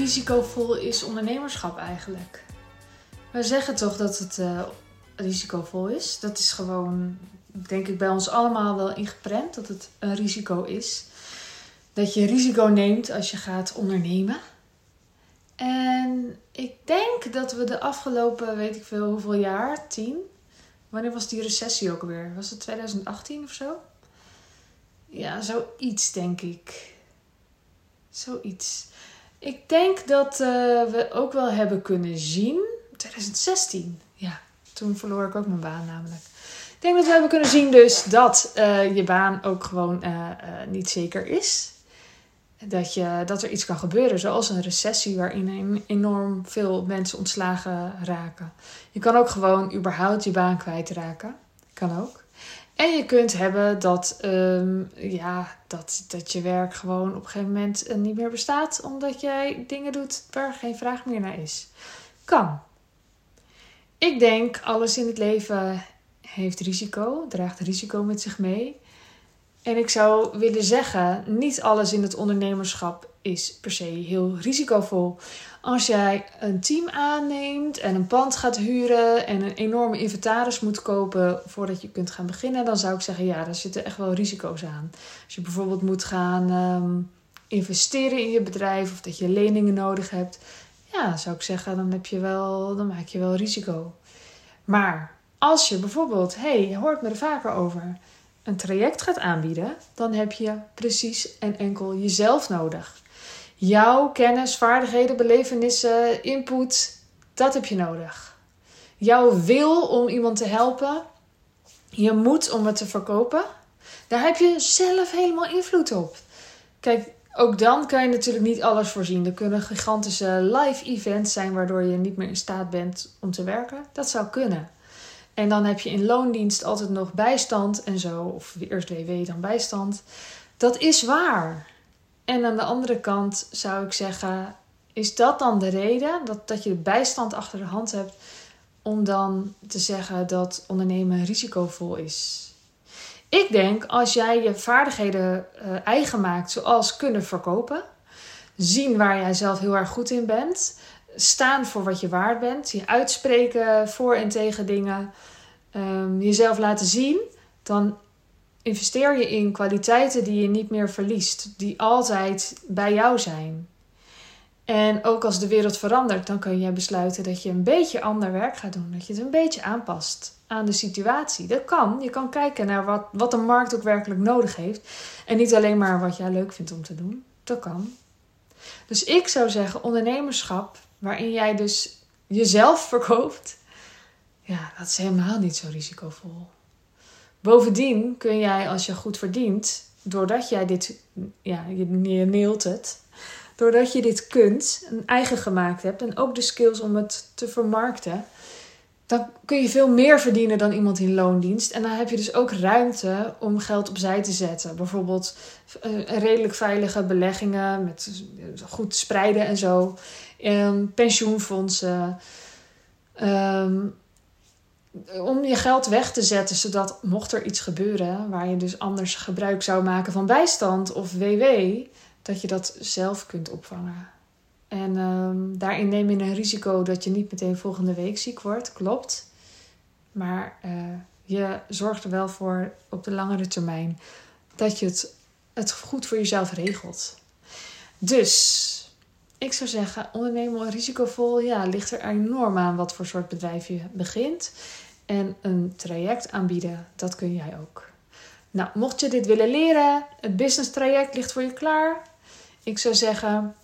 risicovol is ondernemerschap eigenlijk? We zeggen toch dat het uh, risicovol is. Dat is gewoon, denk ik, bij ons allemaal wel ingeprent dat het een risico is. Dat je risico neemt als je gaat ondernemen. En ik denk dat we de afgelopen, weet ik veel, hoeveel jaar, tien. Wanneer was die recessie ook weer? Was het 2018 of zo? Ja, zoiets denk ik. Zoiets. Ik denk dat uh, we ook wel hebben kunnen zien. 2016, ja. Toen verloor ik ook mijn baan namelijk. Ik denk dat we hebben kunnen zien dus dat uh, je baan ook gewoon uh, niet zeker is. Dat, je, dat er iets kan gebeuren, zoals een recessie waarin enorm veel mensen ontslagen raken. Je kan ook gewoon überhaupt je baan kwijtraken. Kan ook. En je kunt hebben dat, um, ja, dat, dat je werk gewoon op een gegeven moment eh, niet meer bestaat, omdat jij dingen doet waar geen vraag meer naar is. Kan. Ik denk, alles in het leven heeft risico, draagt risico met zich mee. En ik zou willen zeggen, niet alles in het ondernemerschap is per se heel risicovol. Als jij een team aanneemt en een pand gaat huren en een enorme inventaris moet kopen voordat je kunt gaan beginnen, dan zou ik zeggen, ja, daar zitten echt wel risico's aan. Als je bijvoorbeeld moet gaan um, investeren in je bedrijf of dat je leningen nodig hebt, ja, zou ik zeggen, dan, heb je wel, dan maak je wel risico. Maar als je bijvoorbeeld, hey, je hoort me er vaker over, een traject gaat aanbieden, dan heb je precies en enkel jezelf nodig. Jouw kennis, vaardigheden, belevenissen, input, dat heb je nodig. Jouw wil om iemand te helpen, je moet om het te verkopen, daar heb je zelf helemaal invloed op. Kijk, ook dan kan je natuurlijk niet alles voorzien. Er kunnen gigantische live events zijn waardoor je niet meer in staat bent om te werken. Dat zou kunnen. En dan heb je in loondienst altijd nog bijstand en zo, of eerst WW dan bijstand. Dat is waar. En aan de andere kant zou ik zeggen, is dat dan de reden dat, dat je de bijstand achter de hand hebt om dan te zeggen dat ondernemen risicovol is? Ik denk als jij je vaardigheden uh, eigen maakt, zoals kunnen verkopen, zien waar jij zelf heel erg goed in bent, staan voor wat je waard bent, je uitspreken voor en tegen dingen, um, jezelf laten zien, dan investeer je in kwaliteiten die je niet meer verliest, die altijd bij jou zijn. En ook als de wereld verandert, dan kun je besluiten dat je een beetje ander werk gaat doen. Dat je het een beetje aanpast aan de situatie. Dat kan. Je kan kijken naar wat, wat de markt ook werkelijk nodig heeft. En niet alleen maar wat jij leuk vindt om te doen. Dat kan. Dus ik zou zeggen, ondernemerschap, waarin jij dus jezelf verkoopt, ja, dat is helemaal niet zo risicovol. Bovendien kun jij, als je goed verdient, doordat jij dit, ja, je neelt het, doordat je dit kunt, een eigen gemaakt hebt en ook de skills om het te vermarkten, dan kun je veel meer verdienen dan iemand in loondienst. En dan heb je dus ook ruimte om geld opzij te zetten. Bijvoorbeeld uh, redelijk veilige beleggingen met goed spreiden en zo. Um, pensioenfondsen. Um, om je geld weg te zetten, zodat mocht er iets gebeuren waar je dus anders gebruik zou maken van bijstand of WW, dat je dat zelf kunt opvangen. En um, daarin neem je een risico dat je niet meteen volgende week ziek wordt, klopt. Maar uh, je zorgt er wel voor op de langere termijn dat je het, het goed voor jezelf regelt. Dus ik zou zeggen, ondernemen risicovol, ja, ligt er enorm aan wat voor soort bedrijf je begint. En een traject aanbieden, dat kun jij ook. Nou, mocht je dit willen leren, het business traject ligt voor je klaar. Ik zou zeggen,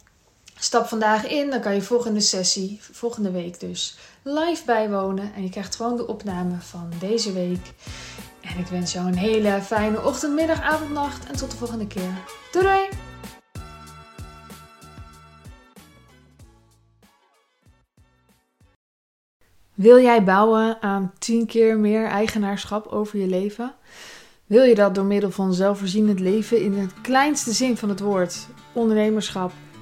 stap vandaag in, dan kan je volgende sessie, volgende week dus, live bijwonen. En je krijgt gewoon de opname van deze week. En ik wens jou een hele fijne ochtend, middag, avond, nacht en tot de volgende keer. Doei doei! Wil jij bouwen aan 10 keer meer eigenaarschap over je leven? Wil je dat door middel van zelfvoorzienend leven in het kleinste zin van het woord, ondernemerschap